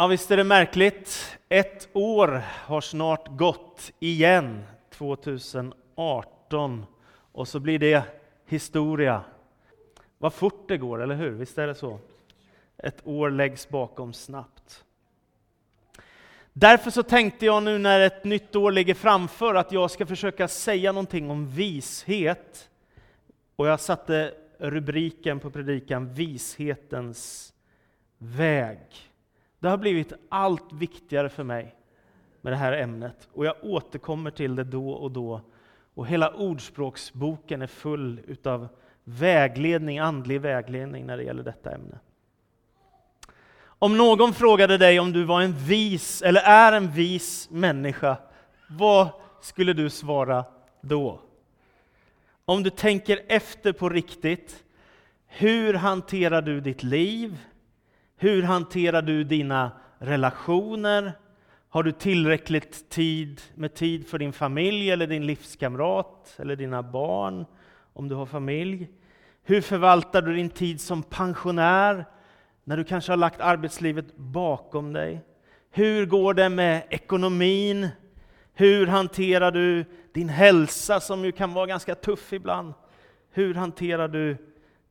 Ja, visst är det märkligt. Ett år har snart gått igen, 2018, och så blir det historia. Vad fort det går, eller hur? Visst är det så? Ett år läggs bakom snabbt. Därför så tänkte jag nu när ett nytt år ligger framför att jag ska försöka säga någonting om vishet. Och jag satte rubriken på predikan Vishetens väg. Det har blivit allt viktigare för mig med det här ämnet och jag återkommer till det då och då. Och hela Ordspråksboken är full utav vägledning, andlig vägledning när det gäller detta ämne. Om någon frågade dig om du var en vis eller är en vis människa, vad skulle du svara då? Om du tänker efter på riktigt, hur hanterar du ditt liv? Hur hanterar du dina relationer? Har du tillräckligt tid med tid för din familj eller din livskamrat eller dina barn, om du har familj? Hur förvaltar du din tid som pensionär när du kanske har lagt arbetslivet bakom dig? Hur går det med ekonomin? Hur hanterar du din hälsa som ju kan vara ganska tuff ibland? Hur hanterar du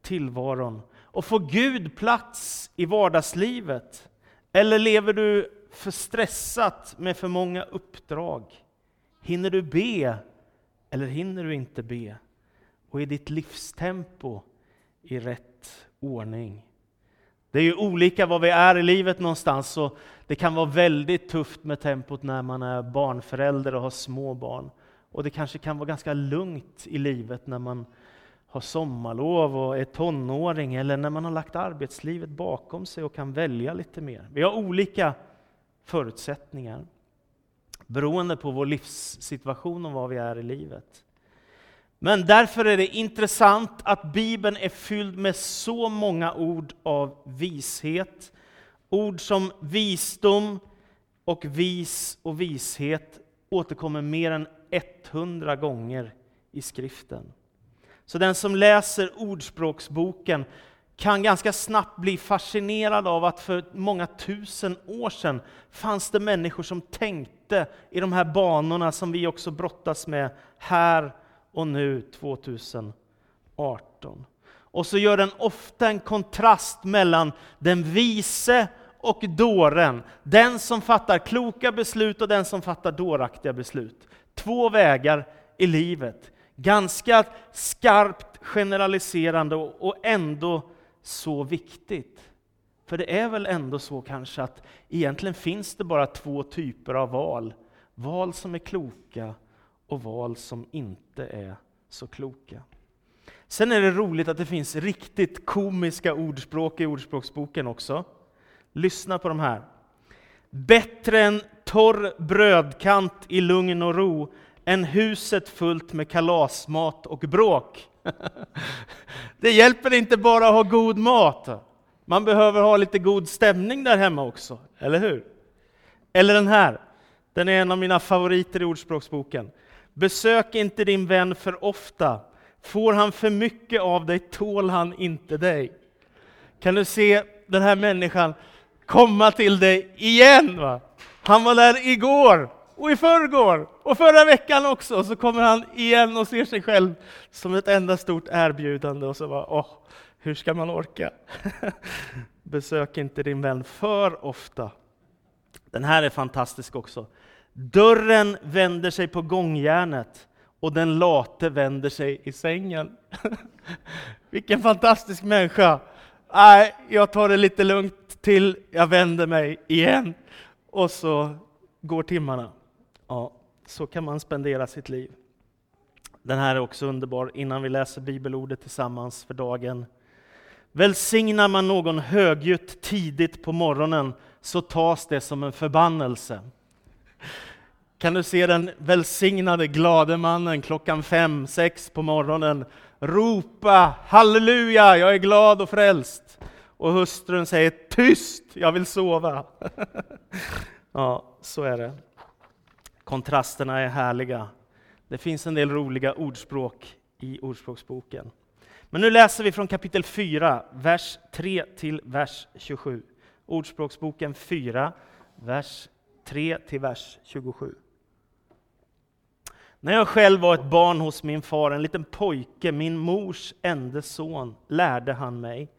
tillvaron? Och får Gud plats i vardagslivet? Eller lever du för stressat med för många uppdrag? Hinner du be eller hinner du inte be? Och är ditt livstempo i rätt ordning? Det är ju olika var vi är i livet någonstans, så det kan vara väldigt tufft med tempot när man är barnförälder och har små barn. Och det kanske kan vara ganska lugnt i livet när man har sommarlov och är tonåring, eller när man har lagt arbetslivet bakom sig och kan välja lite mer. Vi har olika förutsättningar beroende på vår livssituation och var vi är i livet. Men därför är det intressant att Bibeln är fylld med så många ord av vishet. Ord som visdom och vis och vishet återkommer mer än 100 gånger i skriften. Så den som läser Ordspråksboken kan ganska snabbt bli fascinerad av att för många tusen år sedan fanns det människor som tänkte i de här banorna som vi också brottas med här och nu 2018. Och så gör den ofta en kontrast mellan den vise och dåren. Den som fattar kloka beslut och den som fattar dåraktiga beslut. Två vägar i livet. Ganska skarpt generaliserande och ändå så viktigt. För det är väl ändå så kanske att egentligen finns det bara två typer av val. Val som är kloka och val som inte är så kloka. Sen är det roligt att det finns riktigt komiska ordspråk i Ordspråksboken också. Lyssna på de här. Bättre än torr brödkant i lugn och ro än huset fullt med kalasmat och bråk. Det hjälper inte bara att ha god mat. Man behöver ha lite god stämning där hemma också, eller hur? Eller den här, den är en av mina favoriter i Ordspråksboken. Besök inte din vän för ofta. Får han för mycket av dig tål han inte dig. Kan du se den här människan komma till dig igen? Va? Han var där igår och i förrgår och förra veckan också. Så kommer han igen och ser sig själv som ett enda stort erbjudande och så bara, åh, hur ska man orka? Besök inte din vän för ofta. Den här är fantastisk också. Dörren vänder sig på gångjärnet och den late vänder sig i sängen. Vilken fantastisk människa! Nej, jag tar det lite lugnt till jag vänder mig igen. Och så går timmarna. Ja, så kan man spendera sitt liv. Den här är också underbar innan vi läser bibelordet tillsammans för dagen. Välsignar man någon högljutt tidigt på morgonen så tas det som en förbannelse. Kan du se den välsignade glade mannen klockan fem, sex på morgonen ropa halleluja, jag är glad och frälst. Och hustrun säger tyst, jag vill sova. ja, så är det. Kontrasterna är härliga. Det finns en del roliga ordspråk i Ordspråksboken. Men nu läser vi från kapitel 4, vers 3 till vers 27. Ordspråksboken 4, vers 3 till vers 27. När jag själv var ett barn hos min far, en liten pojke, min mors enda son, lärde han mig.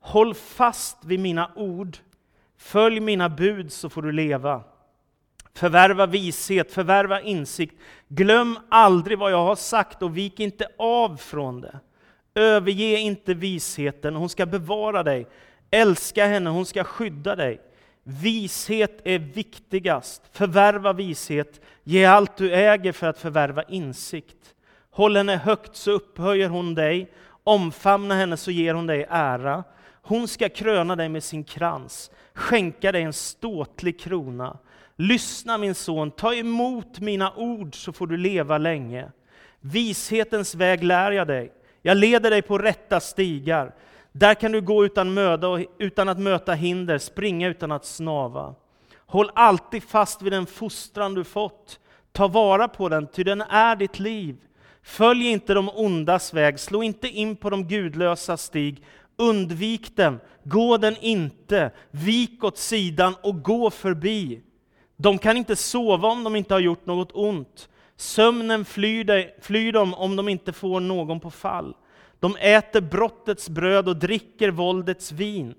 Håll fast vid mina ord, följ mina bud så får du leva. Förvärva vishet, förvärva insikt. Glöm aldrig vad jag har sagt och vik inte av från det. Överge inte visheten, hon ska bevara dig. Älska henne, hon ska skydda dig. Vishet är viktigast. Förvärva vishet. Ge allt du äger för att förvärva insikt. Håll henne högt så upphöjer hon dig. Omfamna henne så ger hon dig ära. Hon ska kröna dig med sin krans, skänka dig en ståtlig krona. Lyssna min son, ta emot mina ord så får du leva länge. Vishetens väg lär jag dig. Jag leder dig på rätta stigar. Där kan du gå utan möda och utan att möta hinder, springa utan att snava. Håll alltid fast vid den fostran du fått. Ta vara på den, ty den är ditt liv. Följ inte de ondas väg, slå inte in på de gudlösa stig. Undvik den, gå den inte, vik åt sidan och gå förbi. De kan inte sova om de inte har gjort något ont. Sömnen flyr, dig, flyr dem om de inte får någon på fall. De äter brottets bröd och dricker våldets vin.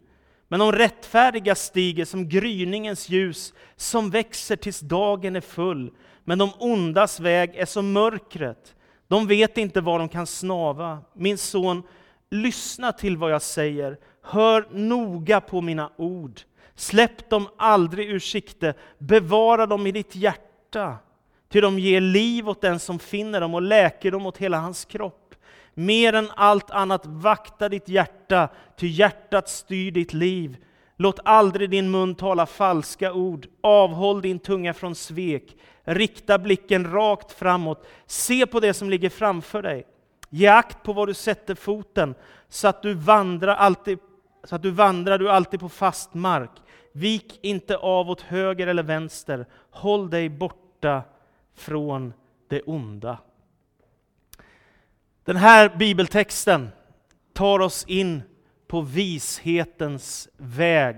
Men de rättfärdiga stiger som gryningens ljus, som växer tills dagen är full. Men de ondas väg är som mörkret. De vet inte var de kan snava. Min son, lyssna till vad jag säger. Hör noga på mina ord. Släpp dem aldrig ur sikte. Bevara dem i ditt hjärta. Ty de ger liv åt den som finner dem och läkedom åt hela hans kropp. Mer än allt annat, vakta ditt hjärta, ty hjärtat styr ditt liv. Låt aldrig din mun tala falska ord, avhåll din tunga från svek. Rikta blicken rakt framåt, se på det som ligger framför dig. Ge akt på var du sätter foten, så att du vandrar alltid, så att du vandrar du alltid på fast mark. Vik inte av åt höger eller vänster, håll dig borta från det onda. Den här bibeltexten tar oss in på vishetens väg.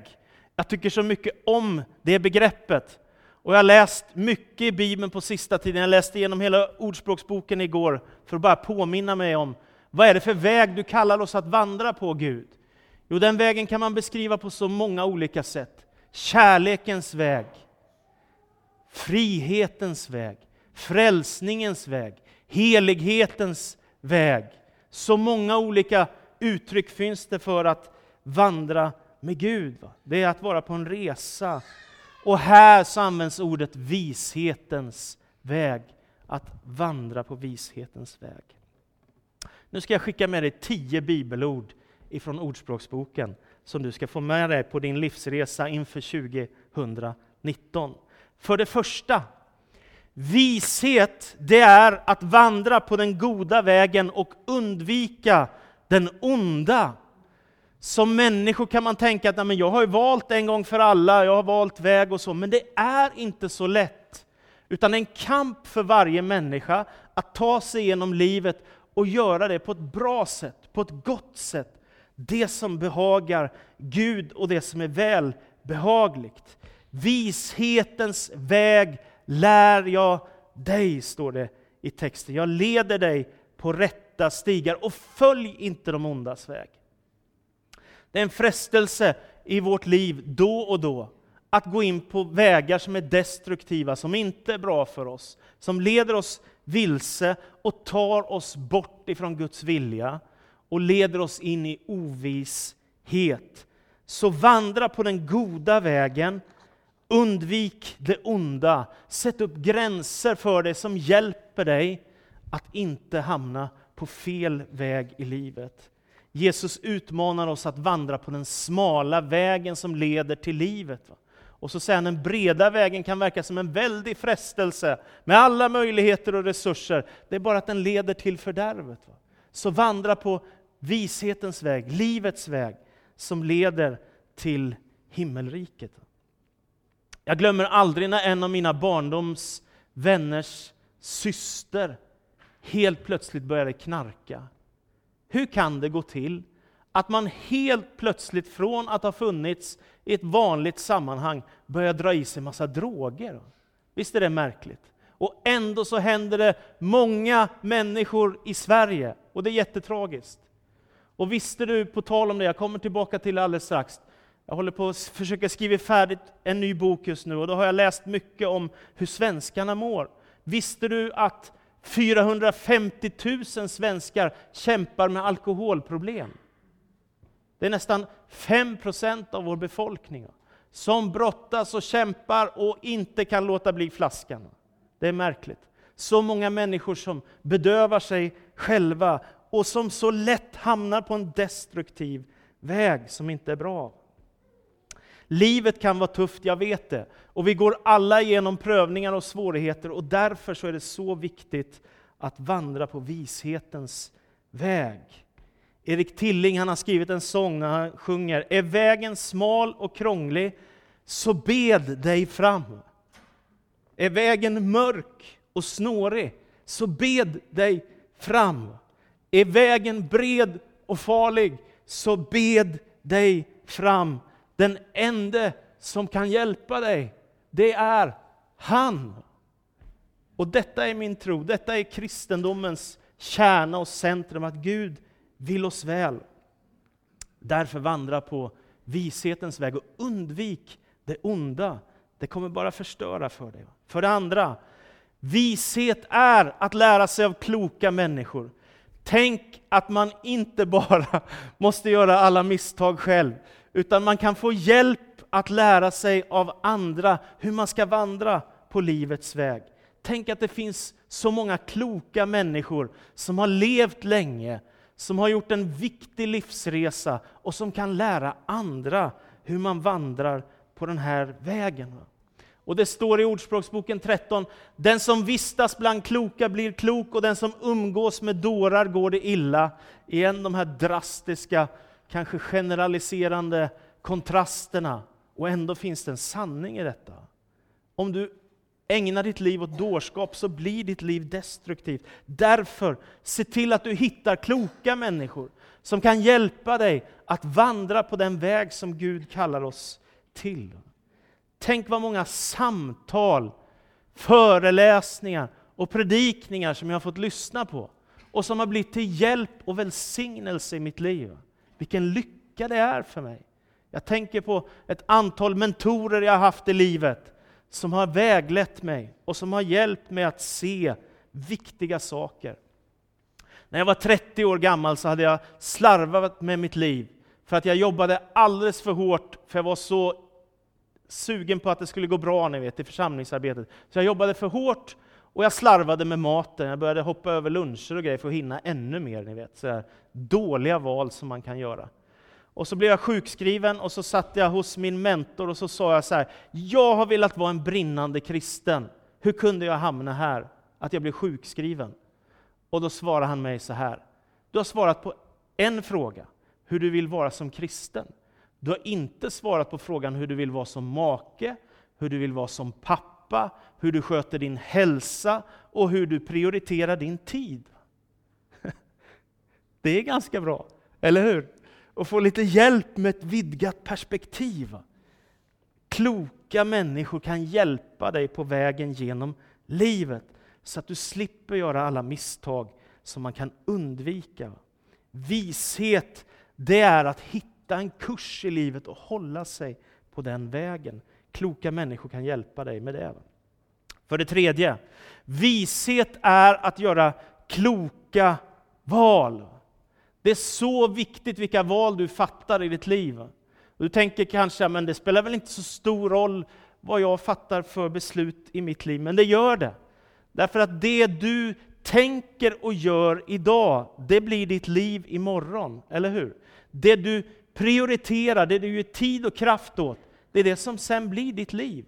Jag tycker så mycket om det begreppet. Och jag har läst mycket i Bibeln på sista tiden. Jag läste igenom hela Ordspråksboken igår för att bara påminna mig om vad är det för väg du kallar oss att vandra på, Gud? Jo, den vägen kan man beskriva på så många olika sätt. Kärlekens väg, frihetens väg, frälsningens väg, helighetens väg. Så många olika uttryck finns det för att vandra med Gud. Det är att vara på en resa. Och här så används ordet vishetens väg. Att vandra på vishetens väg. Nu ska jag skicka med dig tio bibelord ifrån Ordspråksboken som du ska få med dig på din livsresa inför 2019. För det första, Vishet, det är att vandra på den goda vägen och undvika den onda. Som människor kan man tänka att men jag har valt en gång för alla, jag har valt väg och så, men det är inte så lätt. Utan en kamp för varje människa att ta sig igenom livet och göra det på ett bra sätt, på ett gott sätt. Det som behagar Gud och det som är välbehagligt. Vishetens väg lär jag dig, står det i texten. Jag leder dig på rätta stigar och följ inte de ondas väg. Det är en frestelse i vårt liv då och då att gå in på vägar som är destruktiva, som inte är bra för oss, som leder oss vilse och tar oss bort ifrån Guds vilja och leder oss in i ovishet. Så vandra på den goda vägen Undvik det onda. Sätt upp gränser för dig som hjälper dig att inte hamna på fel väg i livet. Jesus utmanar oss att vandra på den smala vägen som leder till livet. Och så säger han den breda vägen kan verka som en väldig frestelse med alla möjligheter och resurser. Det är bara att den leder till fördärvet. Så vandra på vishetens väg, livets väg, som leder till himmelriket. Jag glömmer aldrig när en av mina barndoms vänners syster helt plötsligt började knarka. Hur kan det gå till att man helt plötsligt från att ha funnits i ett vanligt sammanhang börjar dra i sig massa droger. Visst är det märkligt? Och ändå så händer det många människor i Sverige, och det är jättetragiskt. Och visste du, på tal om det, jag kommer tillbaka till det alldeles strax, jag håller på att försöka skriva färdigt en ny bok just nu, och då har jag läst mycket om hur svenskarna mår. Visste du att 450 000 svenskar kämpar med alkoholproblem? Det är nästan 5 procent av vår befolkning som brottas och kämpar och inte kan låta bli flaskan. Det är märkligt. Så många människor som bedövar sig själva och som så lätt hamnar på en destruktiv väg som inte är bra. Livet kan vara tufft, jag vet det. Och vi går alla igenom prövningar och svårigheter och därför så är det så viktigt att vandra på vishetens väg. Erik Tilling han har skrivit en sång när han sjunger Är vägen smal och krånglig, så bed dig fram. Är vägen mörk och snårig, så bed dig fram. Är vägen bred och farlig, så bed dig fram. Den enda som kan hjälpa dig, det är han. Och detta är min tro, detta är kristendomens kärna och centrum, att Gud vill oss väl. Därför vandra på vishetens väg och undvik det onda. Det kommer bara förstöra för dig. För det andra, vishet är att lära sig av kloka människor. Tänk att man inte bara måste göra alla misstag själv, utan man kan få hjälp att lära sig av andra hur man ska vandra på livets väg. Tänk att det finns så många kloka människor som har levt länge, som har gjort en viktig livsresa och som kan lära andra hur man vandrar på den här vägen. Och det står i Ordspråksboken 13, den som vistas bland kloka blir klok och den som umgås med dårar går det illa. Igen de här drastiska, kanske generaliserande kontrasterna. Och ändå finns det en sanning i detta. Om du ägnar ditt liv åt dårskap så blir ditt liv destruktivt. Därför, se till att du hittar kloka människor som kan hjälpa dig att vandra på den väg som Gud kallar oss till. Tänk vad många samtal, föreläsningar och predikningar som jag har fått lyssna på och som har blivit till hjälp och välsignelse i mitt liv. Vilken lycka det är för mig. Jag tänker på ett antal mentorer jag har haft i livet som har väglett mig och som har hjälpt mig att se viktiga saker. När jag var 30 år gammal så hade jag slarvat med mitt liv för att jag jobbade alldeles för hårt, för jag var så sugen på att det skulle gå bra ni vet, i församlingsarbetet. Så jag jobbade för hårt och jag slarvade med maten. Jag började hoppa över luncher och grejer för att hinna ännu mer. Ni vet. Så dåliga val som man kan göra. Och så blev jag sjukskriven och så satt jag hos min mentor och så sa jag så här, jag har velat vara en brinnande kristen. Hur kunde jag hamna här? Att jag blev sjukskriven. Och då svarade han mig så här, du har svarat på en fråga, hur du vill vara som kristen. Du har inte svarat på frågan hur du vill vara som make, hur du vill vara som pappa, hur du sköter din hälsa och hur du prioriterar din tid. Det är ganska bra, eller hur? Att få lite hjälp med ett vidgat perspektiv. Kloka människor kan hjälpa dig på vägen genom livet så att du slipper göra alla misstag som man kan undvika. Vishet, det är att hitta hitta en kurs i livet och hålla sig på den vägen. Kloka människor kan hjälpa dig med det. För det tredje, vishet är att göra kloka val. Det är så viktigt vilka val du fattar i ditt liv. Du tänker kanske, men det spelar väl inte så stor roll vad jag fattar för beslut i mitt liv, men det gör det. Därför att det du tänker och gör idag, det blir ditt liv imorgon, eller hur? Det du prioritera det du ger tid och kraft åt, det är det som sen blir ditt liv.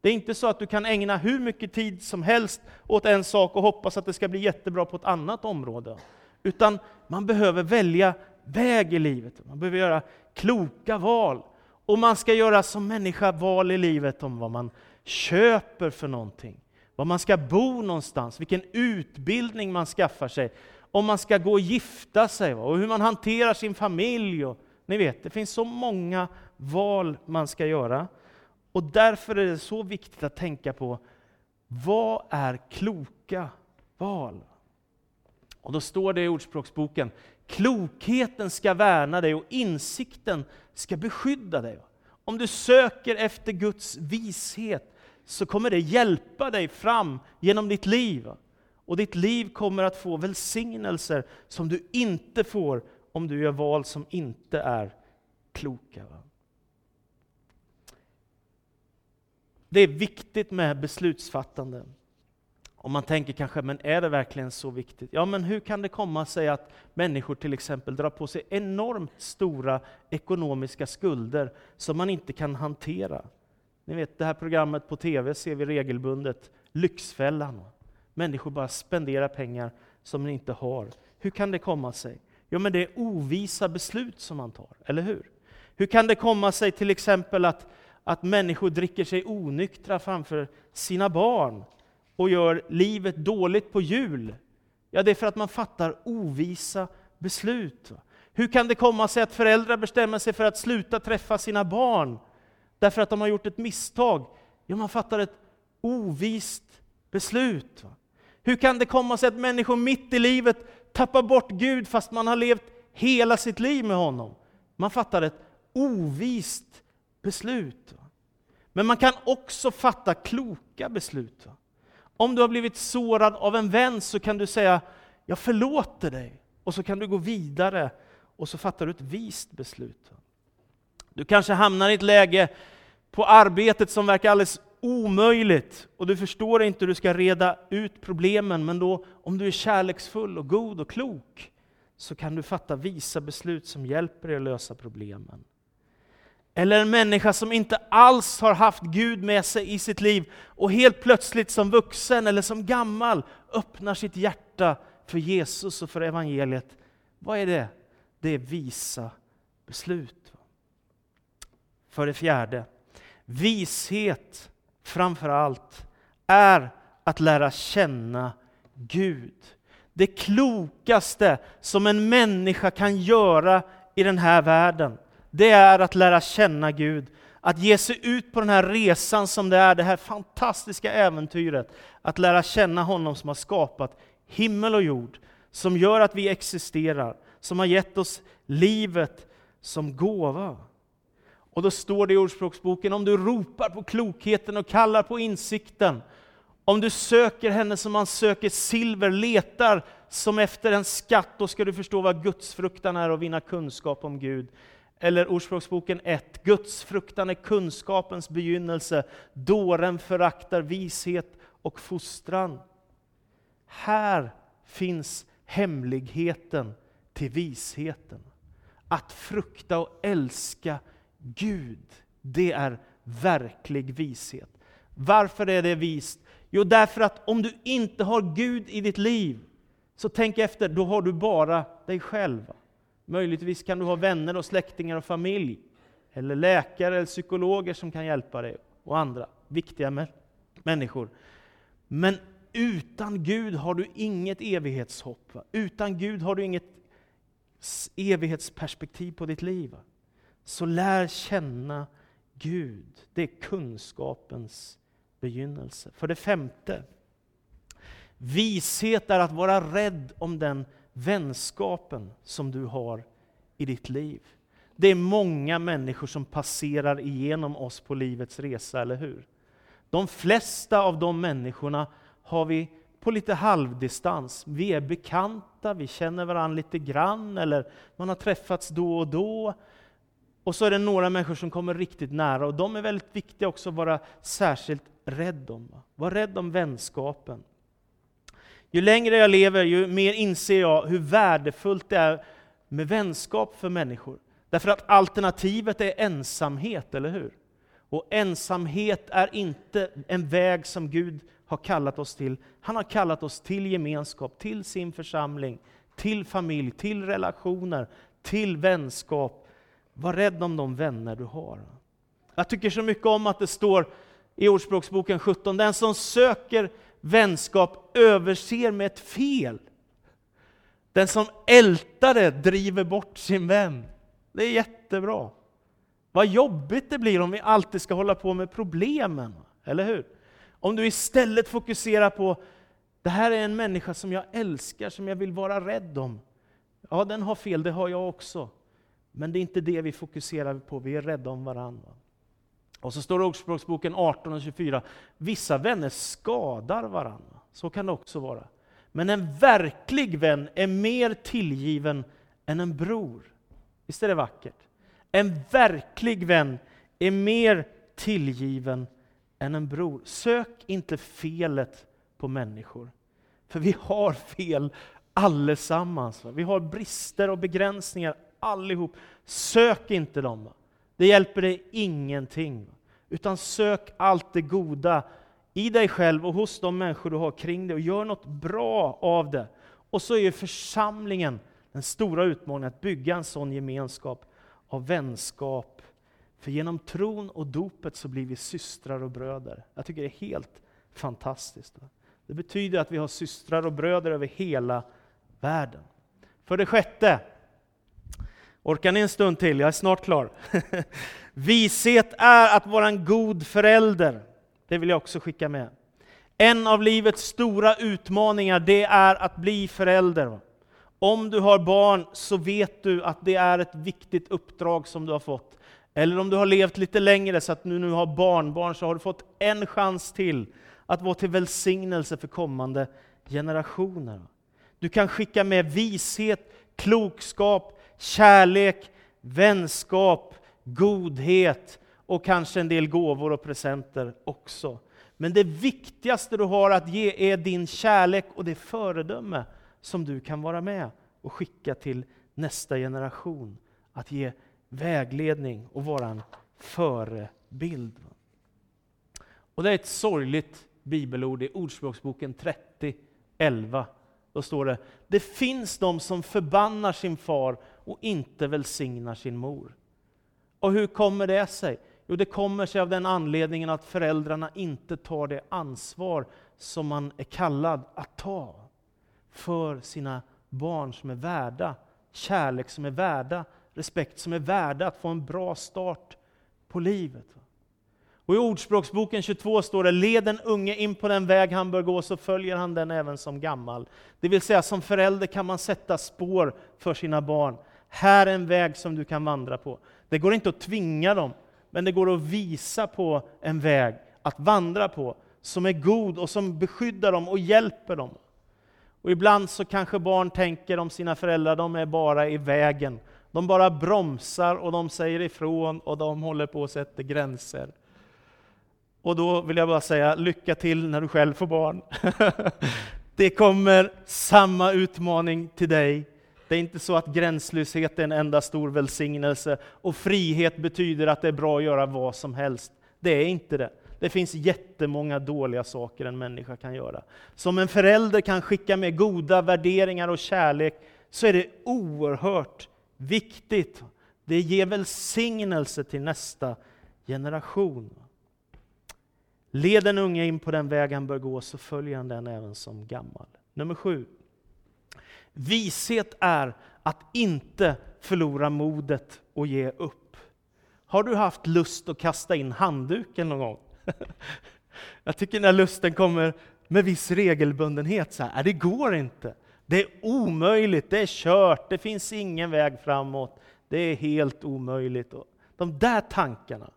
Det är inte så att du kan ägna hur mycket tid som helst åt en sak och hoppas att det ska bli jättebra på ett annat område. Utan man behöver välja väg i livet. Man behöver göra kloka val. Och man ska göra som människa val i livet om vad man köper för någonting. Var man ska bo någonstans, vilken utbildning man skaffar sig. om man ska gå och gifta sig och hur man hanterar sin familj. Och, ni vet, det finns så många val man ska göra. Och därför är det så viktigt att tänka på vad är kloka val? Och då står det i Ordspråksboken, klokheten ska värna dig och insikten ska beskydda dig. Om du söker efter Guds vishet så kommer det hjälpa dig fram genom ditt liv. Och ditt liv kommer att få välsignelser som du inte får om du gör val som inte är kloka. Det är viktigt med beslutsfattande. Om man tänker kanske, men är det verkligen så viktigt? Ja, men hur kan det komma sig att människor till exempel drar på sig enormt stora ekonomiska skulder som man inte kan hantera? Ni vet, det här programmet på TV ser vi regelbundet, Lyxfällan. Människor bara spenderar pengar som de inte har. Hur kan det komma sig? Jo, men det är ovisa beslut som man tar, eller hur? Hur kan det komma sig till exempel att, att människor dricker sig onyktra framför sina barn och gör livet dåligt på jul? Ja, det är för att man fattar ovisa beslut. Hur kan det komma sig att föräldrar bestämmer sig för att sluta träffa sina barn därför att de har gjort ett misstag? Ja, man fattar ett ovist beslut. Hur kan det komma sig att människor mitt i livet tappar bort Gud fast man har levt hela sitt liv med honom? Man fattar ett ovist beslut. Men man kan också fatta kloka beslut. Om du har blivit sårad av en vän så kan du säga jag förlåter dig. Och så kan du gå vidare och så fattar du ett vist beslut. Du kanske hamnar i ett läge på arbetet som verkar alldeles omöjligt och du förstår inte hur du ska reda ut problemen, men då om du är kärleksfull och god och klok så kan du fatta visa beslut som hjälper dig att lösa problemen. Eller en människa som inte alls har haft Gud med sig i sitt liv och helt plötsligt som vuxen eller som gammal öppnar sitt hjärta för Jesus och för evangeliet. Vad är det? Det är visa beslut. För det fjärde, vishet framför allt är att lära känna Gud. Det klokaste som en människa kan göra i den här världen, det är att lära känna Gud. Att ge sig ut på den här resan som det är, det här fantastiska äventyret. Att lära känna honom som har skapat himmel och jord, som gör att vi existerar, som har gett oss livet som gåva. Och då står det i Ordspråksboken, om du ropar på klokheten och kallar på insikten, om du söker henne som man söker silver, letar som efter en skatt, då ska du förstå vad gudsfruktan är och vinna kunskap om Gud. Eller Ordspråksboken 1, gudsfruktan är kunskapens begynnelse, dåren föraktar vishet och fostran. Här finns hemligheten till visheten. Att frukta och älska Gud, det är verklig vishet. Varför är det vist? Jo, därför att om du inte har Gud i ditt liv, så tänk efter, då har du bara dig själv. Möjligtvis kan du ha vänner och släktingar och familj, eller läkare eller psykologer som kan hjälpa dig, och andra viktiga människor. Men utan Gud har du inget evighetshopp. Utan Gud har du inget evighetsperspektiv på ditt liv. Så lär känna Gud. Det är kunskapens begynnelse. För det femte, vishet är att vara rädd om den vänskapen som du har i ditt liv. Det är många människor som passerar igenom oss på livets resa, eller hur? De flesta av de människorna har vi på lite halvdistans. Vi är bekanta, vi känner varandra lite grann, eller man har träffats då och då. Och så är det några människor som kommer riktigt nära, och de är väldigt viktiga också att vara särskilt rädd om. Var rädd om vänskapen. Ju längre jag lever, ju mer inser jag hur värdefullt det är med vänskap för människor. Därför att alternativet är ensamhet, eller hur? Och ensamhet är inte en väg som Gud har kallat oss till. Han har kallat oss till gemenskap, till sin församling, till familj, till relationer, till vänskap. Var rädd om de vänner du har. Jag tycker så mycket om att det står i Ordspråksboken 17, den som söker vänskap överser med ett fel. Den som ältar det driver bort sin vän. Det är jättebra. Vad jobbigt det blir om vi alltid ska hålla på med problemen, eller hur? Om du istället fokuserar på, det här är en människa som jag älskar, som jag vill vara rädd om. Ja, den har fel, det har jag också. Men det är inte det vi fokuserar på, vi är rädda om varandra. Och så står det i Ordspråksboken 18 och 24, vissa vänner skadar varandra. Så kan det också vara. Men en verklig vän är mer tillgiven än en bror. Visst är det vackert? En verklig vän är mer tillgiven än en bror. Sök inte felet på människor. För vi har fel allesammans. Vi har brister och begränsningar allihop. Sök inte dem. Det hjälper dig ingenting. Utan sök allt det goda i dig själv och hos de människor du har kring dig och gör något bra av det. Och så är församlingen den stora utmaningen att bygga en sån gemenskap av vänskap. För genom tron och dopet så blir vi systrar och bröder. Jag tycker det är helt fantastiskt. Det betyder att vi har systrar och bröder över hela världen. För det sjätte, orkar ni en stund till? Jag är snart klar. Vishet är att vara en god förälder. Det vill jag också skicka med. En av livets stora utmaningar, det är att bli förälder. Om du har barn så vet du att det är ett viktigt uppdrag som du har fått. Eller om du har levt lite längre så att du nu har barnbarn, så har du fått en chans till att vara till välsignelse för kommande generationer. Du kan skicka med vishet, klokskap, kärlek, vänskap, godhet och kanske en del gåvor och presenter också. Men det viktigaste du har att ge är din kärlek och det föredöme som du kan vara med och skicka till nästa generation. Att ge vägledning och vara en förebild. Och det är ett sorgligt bibelord i Ordspråksboken 30, 11. Då står det, det finns de som förbannar sin far och inte välsignar sin mor. Och hur kommer det sig? Jo, det kommer sig av den anledningen att föräldrarna inte tar det ansvar som man är kallad att ta för sina barn som är värda kärlek, som är värda respekt, som är värda att få en bra start på livet. Och I Ordspråksboken 22 står det, led den unge in på den väg han bör gå, så följer han den även som gammal. Det vill säga, som förälder kan man sätta spår för sina barn. Här är en väg som du kan vandra på. Det går inte att tvinga dem, men det går att visa på en väg att vandra på, som är god och som beskyddar dem och hjälper dem. Och ibland så kanske barn tänker om sina föräldrar, de är bara i vägen. De bara bromsar och de säger ifrån och de håller på att sätta gränser. Och då vill jag bara säga, lycka till när du själv får barn. Det kommer samma utmaning till dig. Det är inte så att gränslöshet är en enda stor välsignelse och frihet betyder att det är bra att göra vad som helst. Det är inte det. Det finns jättemånga dåliga saker en människa kan göra. Som en förälder kan skicka med goda värderingar och kärlek, så är det oerhört viktigt. Det ger välsignelse till nästa generation. Led den unge in på den väg han bör gå, så följer han den även som gammal. Nummer sju. Vishet är att inte förlora modet och ge upp. Har du haft lust att kasta in handduken någon gång? Jag tycker när lusten kommer med viss regelbundenhet, så här, äh, det går inte. Det är omöjligt, det är kört, det finns ingen väg framåt. Det är helt omöjligt. De där tankarna,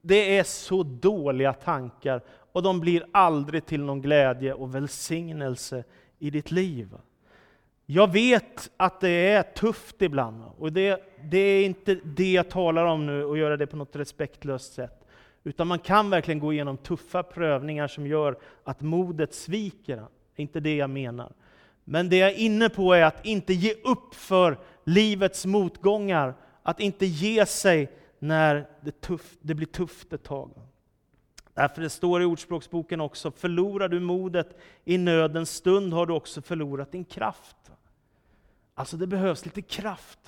det är så dåliga tankar och de blir aldrig till någon glädje och välsignelse i ditt liv. Jag vet att det är tufft ibland, och det, det är inte det jag talar om nu, och göra det på något respektlöst sätt. Utan man kan verkligen gå igenom tuffa prövningar som gör att modet sviker. Det är inte det jag menar. Men det jag är inne på är att inte ge upp för livets motgångar, att inte ge sig när det, tuff, det blir tufft ett tag. Därför det står i Ordspråksboken också, förlorar du modet i nödens stund har du också förlorat din kraft. Alltså det behövs lite kraft.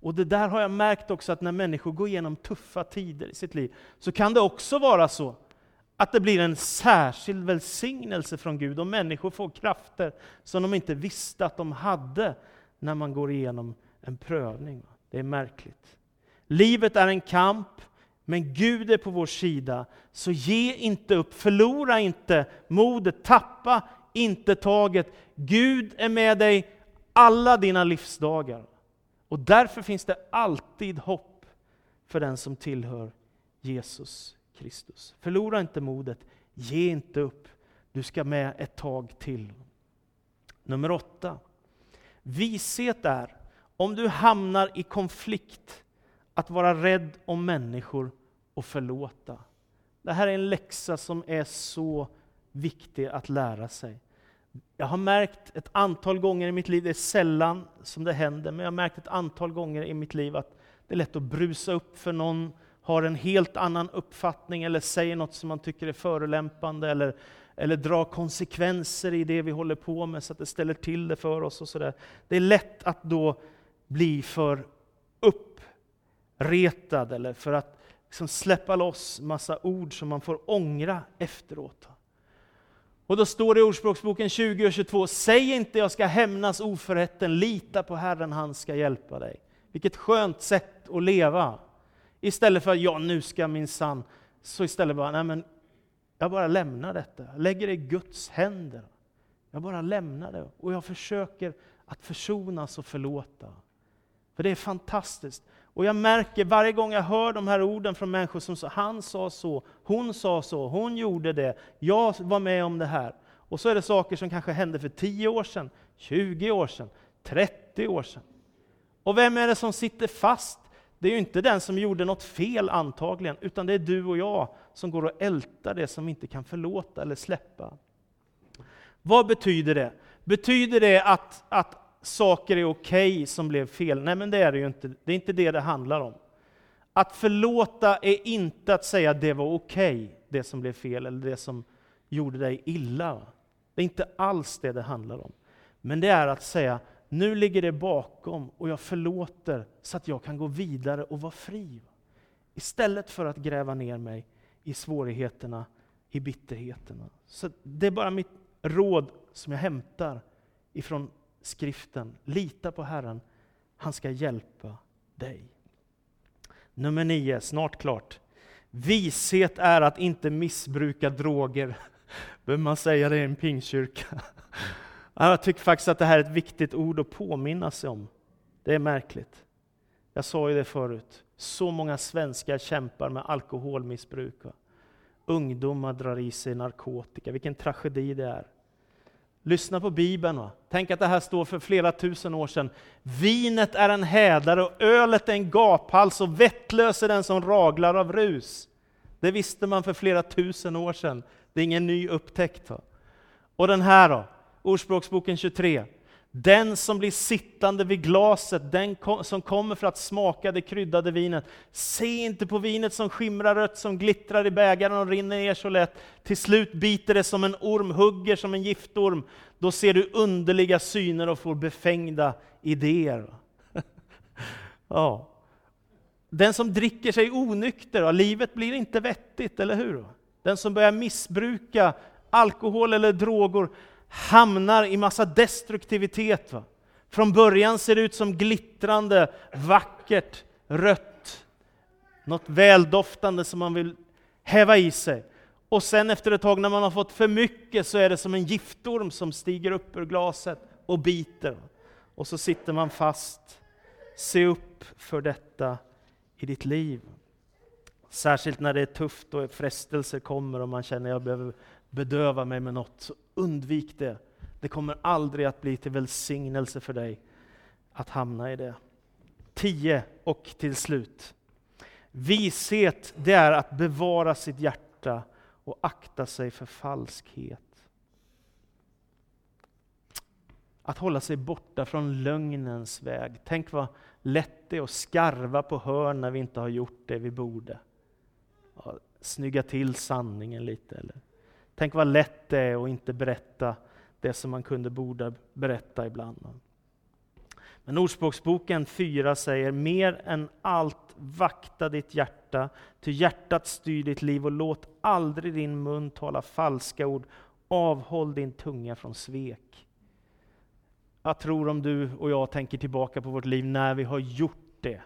Och det där har jag märkt också att när människor går igenom tuffa tider i sitt liv, så kan det också vara så att det blir en särskild välsignelse från Gud och människor får krafter som de inte visste att de hade när man går igenom en prövning. Det är märkligt. Livet är en kamp, men Gud är på vår sida. Så ge inte upp, förlora inte modet, tappa inte taget. Gud är med dig alla dina livsdagar. Och därför finns det alltid hopp för den som tillhör Jesus Kristus. Förlora inte modet, ge inte upp. Du ska med ett tag till. Nummer åtta. Vishet är, om du hamnar i konflikt, att vara rädd om människor och förlåta. Det här är en läxa som är så viktig att lära sig. Jag har märkt ett antal gånger i mitt liv, det är sällan som det händer, men jag har märkt ett antal gånger i mitt liv att det är lätt att brusa upp för någon, har en helt annan uppfattning eller säger något som man tycker är förolämpande eller, eller drar konsekvenser i det vi håller på med så att det ställer till det för oss. och så där. Det är lätt att då bli för uppretad eller för att liksom släppa loss massa ord som man får ångra efteråt. Och då står det i Ordspråksboken 20 och 22, säg inte jag ska hämnas oförrätten, lita på Herren, han ska hjälpa dig. Vilket skönt sätt att leva. Istället för, ja nu ska min sann, så istället bara, nej men jag bara lämnar detta, jag lägger det i Guds händer. Jag bara lämnar det och jag försöker att försonas och förlåta. För det är fantastiskt. Och jag märker varje gång jag hör de här orden från människor som sa, han sa så, hon sa så, hon gjorde det, jag var med om det här. Och så är det saker som kanske hände för 10 år sedan, 20 år sedan, 30 år sedan. Och vem är det som sitter fast? Det är ju inte den som gjorde något fel antagligen, utan det är du och jag som går och ältar det som vi inte kan förlåta eller släppa. Vad betyder det? Betyder det att, att saker är okej okay som blev fel. Nej, men det är det ju inte. Det är inte det det handlar om. Att förlåta är inte att säga att det var okej, okay, det som blev fel, eller det som gjorde dig illa. Det är inte alls det det handlar om. Men det är att säga, nu ligger det bakom och jag förlåter så att jag kan gå vidare och vara fri. Istället för att gräva ner mig i svårigheterna, i bitterheterna. Så det är bara mitt råd som jag hämtar ifrån skriften. Lita på Herren, han ska hjälpa dig. Nummer nio, snart klart. Vishet är att inte missbruka droger. Behöver man säga det i en pingkyrka? Jag tycker faktiskt att det här är ett viktigt ord att påminna sig om. Det är märkligt. Jag sa ju det förut. Så många svenskar kämpar med alkoholmissbruk. Ungdomar drar i sig narkotika. Vilken tragedi det är. Lyssna på Bibeln. Va? Tänk att det här står för flera tusen år sedan. Vinet är en hädare och ölet är en gaphals och vettlös är den som raglar av rus. Det visste man för flera tusen år sedan. Det är ingen ny upptäckt. Va? Och den här då? Ordspråksboken 23. Den som blir sittande vid glaset, den som kommer för att smaka det kryddade vinet. Se inte på vinet som skimrar rött, som glittrar i bägaren och rinner ner så lätt. Till slut biter det som en orm, hugger som en giftorm. Då ser du underliga syner och får befängda idéer. ja. Den som dricker sig onykter, livet blir inte vettigt, eller hur? Den som börjar missbruka alkohol eller droger, hamnar i massa destruktivitet. Va? Från början ser det ut som glittrande, vackert, rött. Något väldoftande som man vill häva i sig. Och sen efter ett tag när man har fått för mycket så är det som en giftorm som stiger upp ur glaset och biter. Och så sitter man fast. Se upp för detta i ditt liv. Särskilt när det är tufft och frestelser kommer och man känner att jag behöver bedöva mig med något, undvik det. Det kommer aldrig att bli till välsignelse för dig att hamna i det. 10 och till slut. Vishet, det är att bevara sitt hjärta och akta sig för falskhet. Att hålla sig borta från lögnens väg. Tänk vad lätt det är att skarva på hörn när vi inte har gjort det vi borde. Ja, snygga till sanningen lite. Eller Tänk vad lätt det är att inte berätta det som man kunde borde berätta ibland. Men Ordspråksboken 4 säger mer än allt vakta ditt hjärta, ty hjärtat styr ditt liv och låt aldrig din mun tala falska ord. Avhåll din tunga från svek. Jag tror om du och jag tänker tillbaka på vårt liv när vi har gjort det,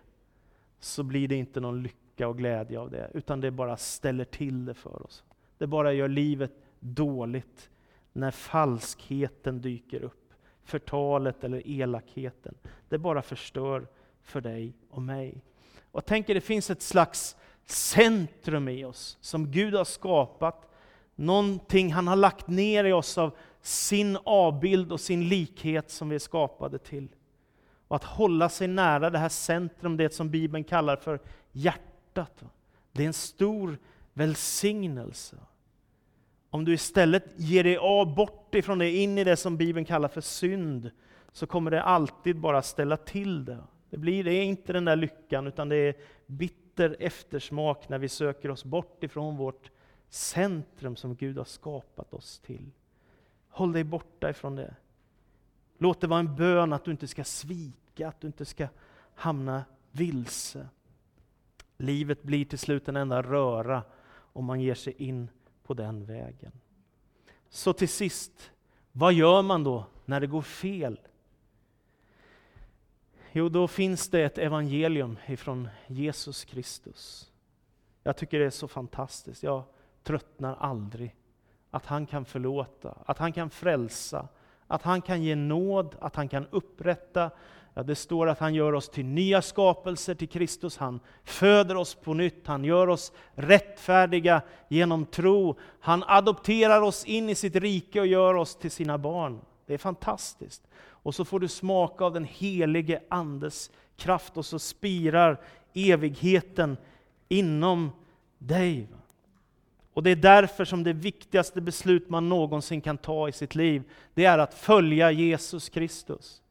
så blir det inte någon lycka och glädje av det, utan det bara ställer till det för oss. Det bara gör livet dåligt när falskheten dyker upp. Förtalet eller elakheten. Det bara förstör för dig och mig. Och jag tänker det finns ett slags centrum i oss som Gud har skapat. Någonting han har lagt ner i oss av sin avbild och sin likhet som vi är skapade till. Och att hålla sig nära det här centrum, det som Bibeln kallar för hjärtat. Det är en stor välsignelse. Om du istället ger dig av bort ifrån det, in i det som Bibeln kallar för synd, så kommer det alltid bara ställa till det. Det, blir, det är inte den där lyckan, utan det är bitter eftersmak när vi söker oss bort ifrån vårt centrum som Gud har skapat oss till. Håll dig borta ifrån det. Låt det vara en bön att du inte ska svika, att du inte ska hamna vilse. Livet blir till slut en enda röra om man ger sig in på den vägen. Så till sist, vad gör man då när det går fel? Jo, då finns det ett evangelium ifrån Jesus Kristus. Jag tycker det är så fantastiskt. Jag tröttnar aldrig. Att han kan förlåta, att han kan frälsa, att han kan ge nåd, att han kan upprätta, Ja, det står att han gör oss till nya skapelser till Kristus. Han föder oss på nytt, han gör oss rättfärdiga genom tro. Han adopterar oss in i sitt rike och gör oss till sina barn. Det är fantastiskt. Och så får du smaka av den helige Andes kraft och så spirar evigheten inom dig. Och Det är därför som det viktigaste beslut man någonsin kan ta i sitt liv, det är att följa Jesus Kristus.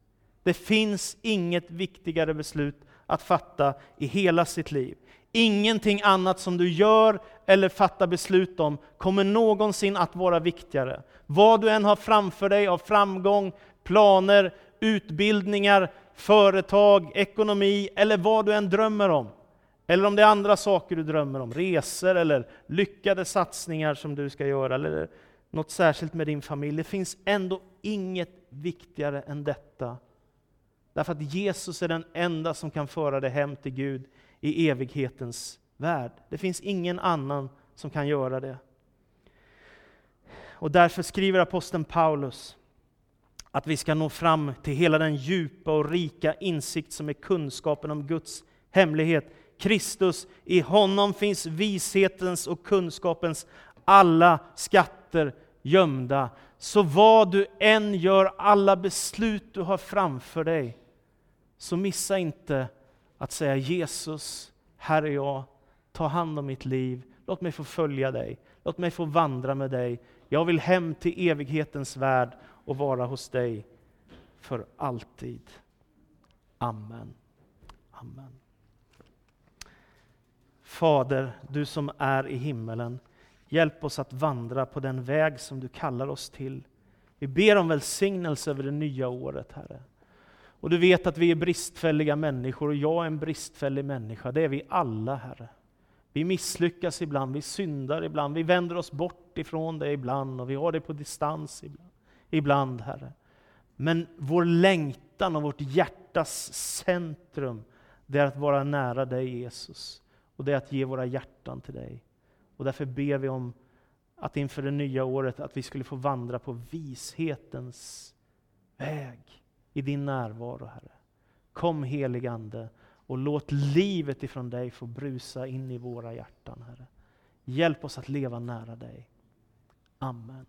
Det finns inget viktigare beslut att fatta i hela sitt liv. Ingenting annat som du gör eller fattar beslut om kommer någonsin att vara viktigare. Vad du än har framför dig av framgång, planer, utbildningar, företag, ekonomi eller vad du än drömmer om. Eller om det är andra saker du drömmer om, resor eller lyckade satsningar som du ska göra, eller något särskilt med din familj. Det finns ändå inget viktigare än detta Därför att Jesus är den enda som kan föra dig hem till Gud i evighetens värld. Det finns ingen annan som kan göra det. Och därför skriver aposteln Paulus att vi ska nå fram till hela den djupa och rika insikt som är kunskapen om Guds hemlighet. Kristus, i honom finns vishetens och kunskapens alla skatter gömda. Så vad du än gör, alla beslut du har framför dig, så missa inte att säga Jesus, här är jag, ta hand om mitt liv, låt mig få följa dig, låt mig få vandra med dig. Jag vill hem till evighetens värld och vara hos dig för alltid. Amen. Amen. Fader, du som är i himmelen, hjälp oss att vandra på den väg som du kallar oss till. Vi ber om välsignelse över det nya året, Herre. Och du vet att vi är bristfälliga människor och jag är en bristfällig människa. Det är vi alla, Herre. Vi misslyckas ibland, vi syndar ibland, vi vänder oss bort ifrån det ibland och vi har det på distans ibland, ibland Herre. Men vår längtan och vårt hjärtas centrum, det är att vara nära dig Jesus. Och det är att ge våra hjärtan till dig. Och därför ber vi om att inför det nya året att vi skulle få vandra på vishetens väg i din närvaro, Herre. Kom helig Ande och låt livet ifrån dig få brusa in i våra hjärtan, Herre. Hjälp oss att leva nära dig. Amen.